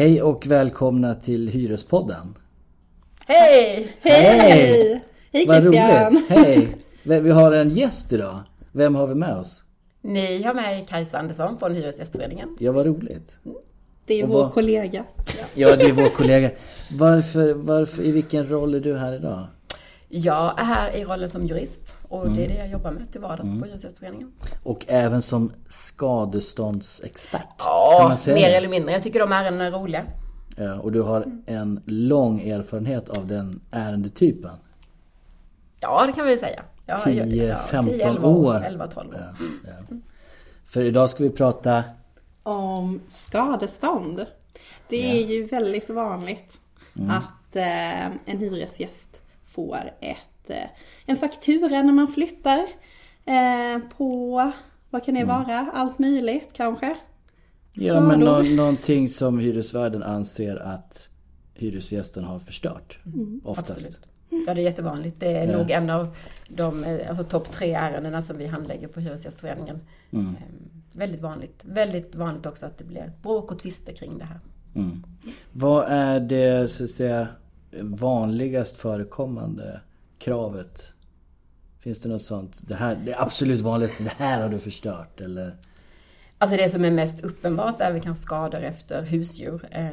Hej och välkomna till Hyrespodden. Hej! Hej! Hej Vad Christian! roligt! Hej! Vi har en gäst idag. Vem har vi med oss? Ni har med Kajsa Andersson från Hyresgästföreningen. Ja, vad roligt. Det är Och vår vad- kollega. Ja, det är vår kollega. Varför, varför, i vilken roll är du här idag? Jag är här i rollen som jurist och Mm. det är det jag jobbar med till vardags på Hyresgästföreningen. Och även som skadeståndsexpert. kan Ja, man säga mer det? eller mindre. Jag tycker de ärendena är roliga. Ja, och du har en lång erfarenhet av den ärendetypen. Ja, det kan vi säga. Ja, 10, ja, 15 10, 11 år. 11, 12 år. Ja, ja. För idag ska vi prata... Om skadestånd. Det är ju väldigt vanligt att eh, en hyresgäst får ett, en faktura när man flyttar eh, på, vad kan det vara, allt möjligt kanske? Ja, men Skador. nå- någonting som hyresvärden anser att hyresgästen har förstört. Oftast. Absolut. Ja, det är jättevanligt. Det är Ja. nog en av de eh, alltså, topp tre ärendena som vi handlägger på Hyresgästföreningen. Mm. Eh, Väldigt vanligt. Väldigt vanligt också att det blir bråk och tvister kring det här. Mm. Vad är det så att säga vanligast förekommande kravet? Finns det något sånt? Det här, det absolut vanligaste, det här har du förstört eller? Alltså det som är mest uppenbart är väl kanske skador efter husdjur. Eh,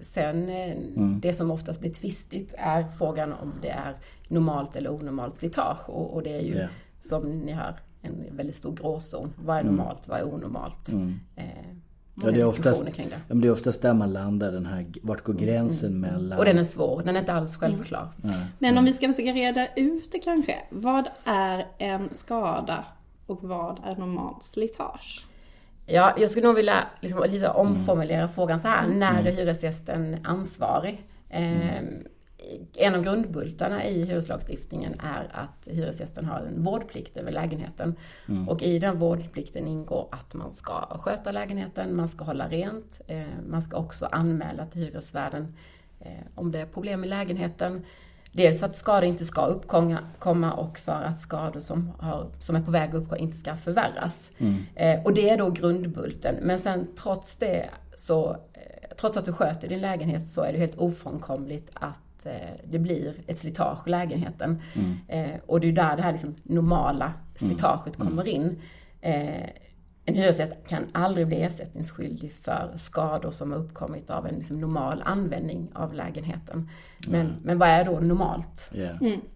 sen eh, det som oftast blir tvistigt är frågan om det är normalt eller onormalt slitage. Och, och det är ju Ja. som ni hör en väldigt stor gråzon. Vad är normalt? Vad är onormalt? Ja, det är oftast, kring det. ja, men det är oftast där man landar, den här, vart går gränsen mellan... Och den är svår. Den är inte alls självklar. Men om vi ska försöka reda ut det kanske. Vad är en skada och vad är normalt slitage? Ja, jag skulle nog vilja liksom, lite omformulera frågan så här. När är hyresgästen ansvarig? Eh, en av grundbultarna i hyreslagstiftningen är att hyresgästen har en vårdplikt över lägenheten. Och i den vårdplikten ingår att man ska sköta lägenheten, man ska hålla rent, eh, man ska också anmäla till hyresvärden eh, om det är problem i lägenheten. Dels för att skador inte ska uppkomma och för att skador som, har, som är på väg att uppkomma inte ska förvärras. Eh, och det är då grundbulten. Men sen trots det så, trots att du sköter din lägenhet så är det helt ofrånkomligt att eh, det blir ett slitage i lägenheten. Eh, och det är där det här liksom normala slitaget kommer in. Eh, en hyresgäst kan aldrig bli ersättningsskyldig för skador som har uppkommit av en liksom normal användning av lägenheten. Men, men vad är då normalt? Ja.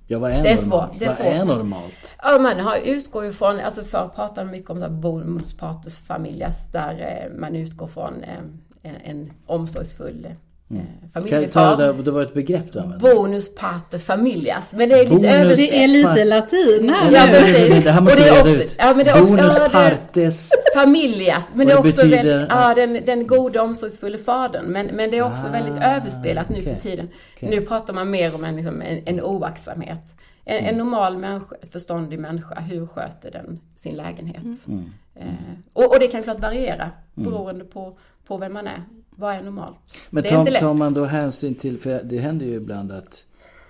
ja, vad är Det är normalt? svårt, det är vad är svårt. normalt? Ja, man har, utgår ju från, alltså förr pratade man mycket om bonus pater familias, där man utgår från en, en omsorgsfull eh, Kan jag ta familjefar. det, det var ett begrepp du använde? Bonus pater familias, men det är lite översatt. Det är lite latin här Ja, nu. precis. Det här måste vi är reda också- ut. ja, men det är också- Bonus ja, det- partes... Familias, men det är det också betyder väldigt, ja, den, den gode omsorgsfulla fadern. Men, men det är också Ah, väldigt överspelat nu för tiden. Okej. Nu pratar man mer om en, liksom, en, en oaktsamhet. En, Mm. en normal människa, förståndig människa, hur sköter den sin lägenhet? Mm. Eh, och, och det kan klart variera beroende på, på vem man är. Vad är normalt? Men tar, tar man då hänsyn till, för det händer ju ibland att,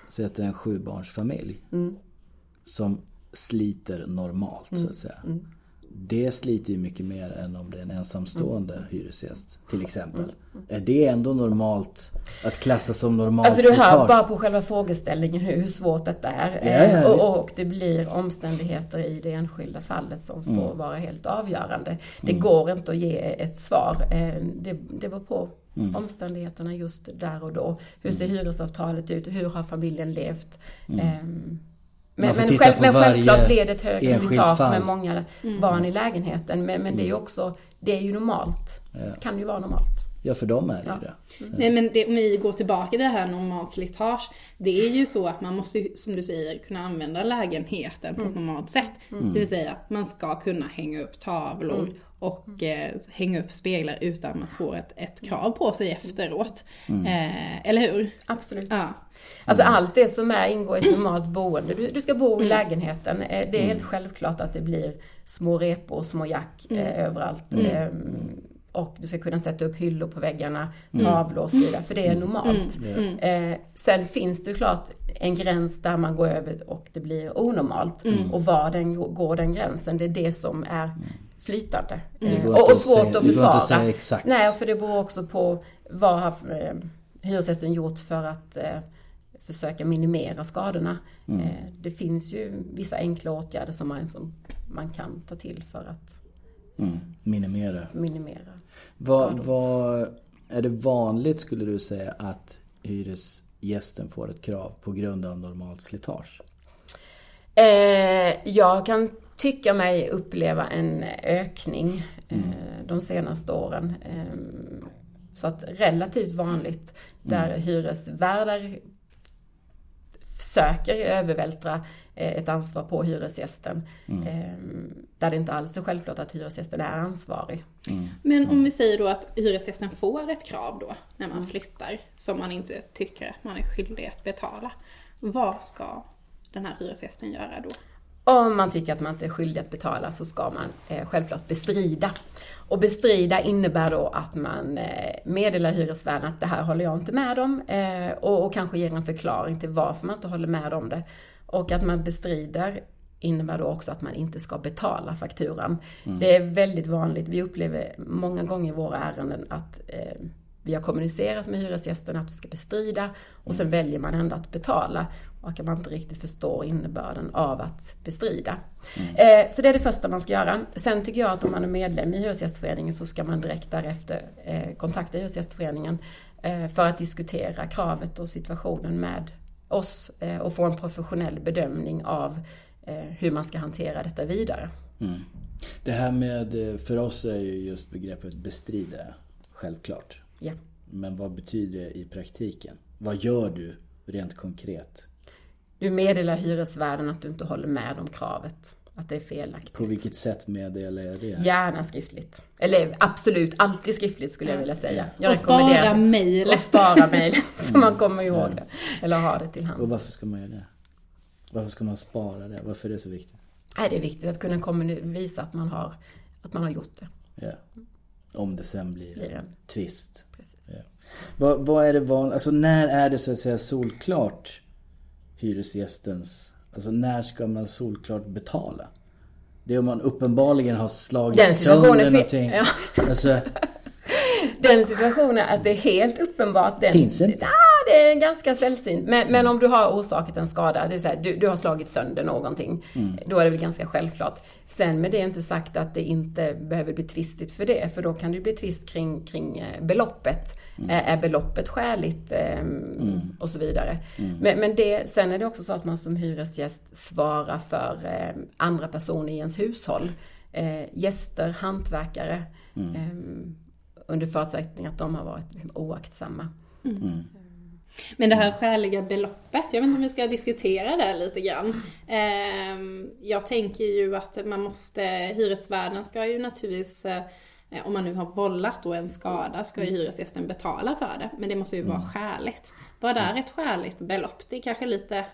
säg att det är en sjubarnsfamilj Mm. som sliter normalt så att säga. Mm. Det sliter ju mycket mer än om det är en ensamstående Mm. hyresgäst till exempel. Är det ändå normalt att klassa som normalt Alltså du hör bara på själva frågeställningen hur svårt detta är. Ja, ja, Eh, och, och det blir omständigheter i det enskilda fallet som får Mm. vara helt avgörande. Det går inte att ge ett svar. Eh, Det, det beror på Mm. omständigheterna just där och då. Hur ser hyresavtalet ut? Hur har familjen levt? Ehm, Men, Mm. men, själv, men självklart blir det ett högre slitage fall. med många barn i lägenheten. Men, men det är ju också, det är ju normalt. Ja. Kan ju vara normalt. Ja, för dem är det Ja. det. Nej, men det, om vi går tillbaka till det här normalt slitage. Det är ju så att man måste, ju, som du säger, kunna använda lägenheten på ett normalt sätt. Det vill säga, man ska kunna hänga upp tavlor och eh, hänga upp speglar utan att man får ett, ett krav på sig efteråt. Eh, eller hur? Absolut. Ja. Alltså allt det som är, ingår i ett normalt boende. Du, du ska bo i lägenheten. Eh, Det är helt självklart att det blir små repor, små jack eh, överallt. Och du ska kunna sätta upp hyllor på väggarna, tavlor och så vidare. För det är normalt. Eh, sen finns det ju klart en gräns där man går över och det blir onormalt. Och var den går den gränsen, det är det som är flytande. Går och, och svårt säga- att besvara. att säga exakt. Nej, för det beror också på vad har eh, hyresgästen gjort för att eh, försöka minimera skadorna? Mm. Eh, det finns ju vissa enkla åtgärder som man, som man kan ta till för att Mm. Minimera. minimera. Vad, vad är det vanligt skulle du säga att hyresgästen får ett krav på grund av normalt slitage? Eh, jag kan tycka mig uppleva en ökning eh, de senaste åren. Eh, så att relativt vanligt där hyresvärdar söker övervältra eh, ett ansvar på hyresgästen. Eh, där det inte alls är självklart att hyresgästen är ansvarig. Men om vi säger då att hyresgästen får ett krav då när man flyttar som man inte tycker att man är skyldig att betala. Vad ska den här hyresgästen göra då? Om man tycker att man inte är skyldig att betala så ska man eh, självklart bestrida. Och bestrida innebär då att man eh, meddelar hyresvärden att det här håller jag inte med om eh, och, och kanske ger en förklaring till varför man inte håller med om det. Och att man bestrider innebär då också att man inte ska betala fakturan. Det är väldigt vanligt, vi upplever många gånger i våra ärenden att eh, vi har kommunicerat med hyresgästen att du ska bestrida och sen väljer man ändå att betala och att man inte riktigt förstår innebörden av att bestrida. Eh, så det är det första man ska göra. Sen tycker jag att om man är medlem i Hyresgästföreningen så ska man direkt därefter eh, kontakta Hyresgästföreningen eh, för att diskutera kravet och situationen med oss och få en professionell bedömning av hur man ska hantera detta vidare. Det här med, för oss är ju just begreppet bestrida självklart. Ja. Men vad betyder det i praktiken? Vad gör du rent konkret? Du meddelar hyresvärden att du inte håller med om kravet. Att det är felaktigt. På vilket sätt meddelar jag det? Gärna skriftligt. Eller absolut, alltid skriftligt skulle jag vilja säga. Jag och spara rekommenderar- mejlet. Och spara mejlet så man kommer ihåg det. Eller ha det till Och hands. varför ska man göra det? Varför ska man spara det? Varför är det så viktigt? Nej, det är viktigt att kunna visa att man har, att man har gjort det. Ja. Om det sen blir Blir en tvist. Precis. Ja. Vad, vad är det van... Alltså när är det så att säga solklart hyresgästens... Alltså när ska man solklart betala? Det är om man uppenbarligen har slagit Den sönder någonting. ja. Alltså, Den situationen att det är helt uppenbart den... Finns inte. Det är ganska sällsynt. Men, men om du har orsakat en skada, det vill säga du, du har slagit sönder någonting. Då är det väl ganska självklart. Sen med det inte sagt att det inte behöver bli tvistigt för det. För då kan det bli tvist kring, kring eh, beloppet. Eh, Är beloppet skäligt? ehm, Och så vidare. Men, men det, sen är det också så att man som hyresgäst svarar för eh, andra personer i ens hushåll. Eh, gäster, hantverkare. ehm, under förutsättning att de har varit liksom oaktsamma. Men det här skäliga beloppet, jag vet inte om vi ska diskutera det lite grann. Ehm, Jag tänker ju att man måste, hyresvärden ska ju naturligtvis, eh, om man nu har vållat då en skada, ska ju hyresgästen betala för det. Men det måste ju vara skäligt. Vad är ett skäligt belopp? Det är kanske lite,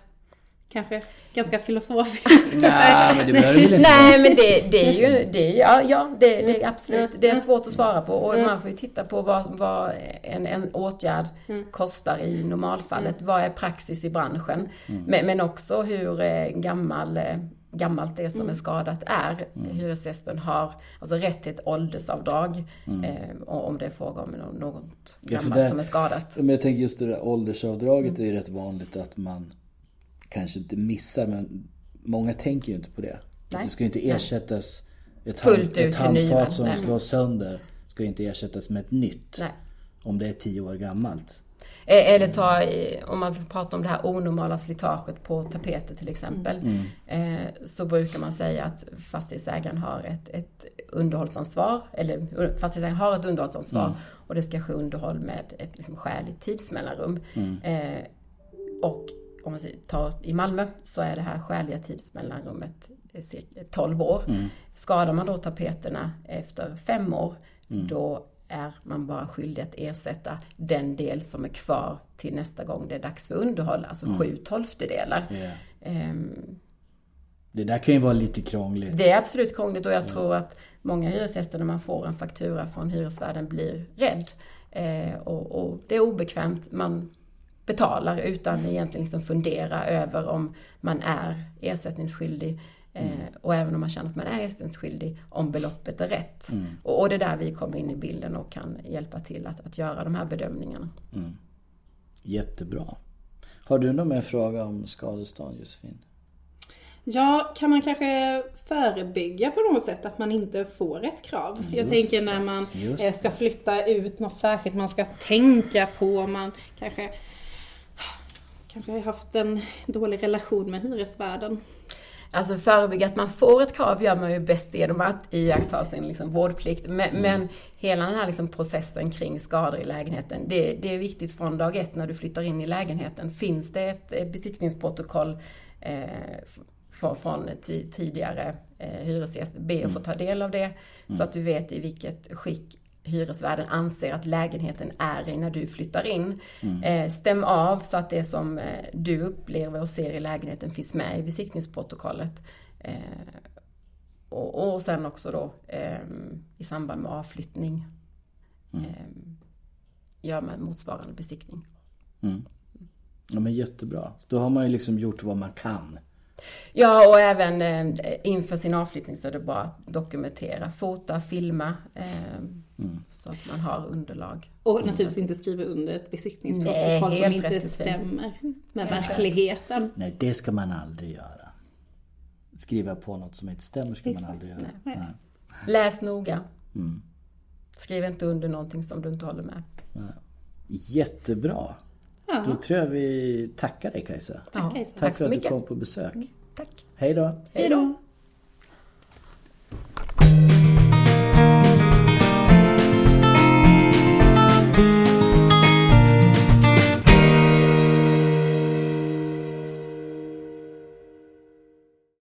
kanske ganska filosofiskt. nej men det behöver väl inte Nej men det, det är ju, det, är- ja, ja det, det är absolut, det är svårt att svara på. Och man får ju titta på vad, vad en, en åtgärd kostar i normalfallet. Vad är praxis i branschen? Men, men också hur eh, gammal eh, gammalt det som är skadat är. Hyresgästen har alltså rätt till ett åldersavdrag eh, och om det är fråga om nå- något Ja, gammalt det- som är skadat. Men jag tänker just det där åldersavdraget är ju rätt vanligt att man kanske inte missar men många tänker ju inte på det. Nej. Det ska ju inte ersättas ett, Fullt hand, ett handfat som Nej. slås sönder ska ju inte ersättas med ett nytt. Nej. Om det är tio år gammalt. Eh, Eller ta, i- om man pratar om det här onormala slitaget på tapeter till exempel. Eh, så brukar man säga att fastighetsägaren har ett, ett underhållsansvar. Eller fastighetsägaren har ett underhållsansvar. Och det ska ske underhåll med ett liksom, skäligt tidsmellanrum. Eh, och om man tar i Malmö så är det här skäliga tidsmellanrummet eh, cirka 12 år. Skadar man då tapeterna efter fem år, då är man bara skyldig att ersätta den del som är kvar till nästa gång det är dags för underhåll, alltså sju tolftedelar. Ja. Ehm, Det där kan ju vara lite krångligt. det är absolut krångligt och jag tror att många hyresgäster när man får en faktura från hyresvärden blir rädd. Eh, och, och det är obekvämt. Man betalar utan egentligen liksom fundera över om man är ersättningsskyldig. Eh, och även om man känner att man är ersättningsskyldig, om beloppet är rätt. Och, och det är där vi kommer in i bilden och kan hjälpa till att, att göra de här bedömningarna. Jättebra. Har du någon mer fråga om skadestånd Josefin? Ja, kan man kanske förebygga på något sätt att man inte får ett krav? Jag Just tänker det, när man eh, ska flytta ut något särskilt man ska tänka på. Man kanske, kanske har haft en dålig relation med hyresvärden. Alltså förebygga att man får ett krav gör man ju bäst genom att iaktta sin liksom vårdplikt. Men, men hela den här liksom processen kring skador i lägenheten, det, det är viktigt från dag ett när du flyttar in i lägenheten. Finns det ett eh, besiktningsprotokoll eh, från, från ti- tidigare eh, hyresgäst, be att få ta del av det. Så att du vet i vilket skick hyresvärden anser att lägenheten är i när du flyttar in. Eh, stäm av så att det som eh, du upplever och ser i lägenheten finns med i besiktningsprotokollet. Eh, och, och sen också då i samband med avflyttning eh, gör man motsvarande besiktning. Ja men jättebra. Då har man ju liksom gjort vad man kan. Ja, och även eh, inför sin avflyttning så är det bara att dokumentera, fota, filma. Eh, Så att man har underlag. Och naturligtvis inte skriva under ett besiktningsprotokoll som inte rätt stämmer med verkligheten. Nej det ska man aldrig göra. Skriva på något som inte stämmer ska man aldrig göra. Nej. Nej. Läs noga. Skriv inte under någonting som du inte håller med. Jättebra. Ja. Då tror jag vi tackar dig Kajsa. Ja, Kajsa. Tack, Tack för så att du mycket. kom på besök. Tack. Hej då. Hej då!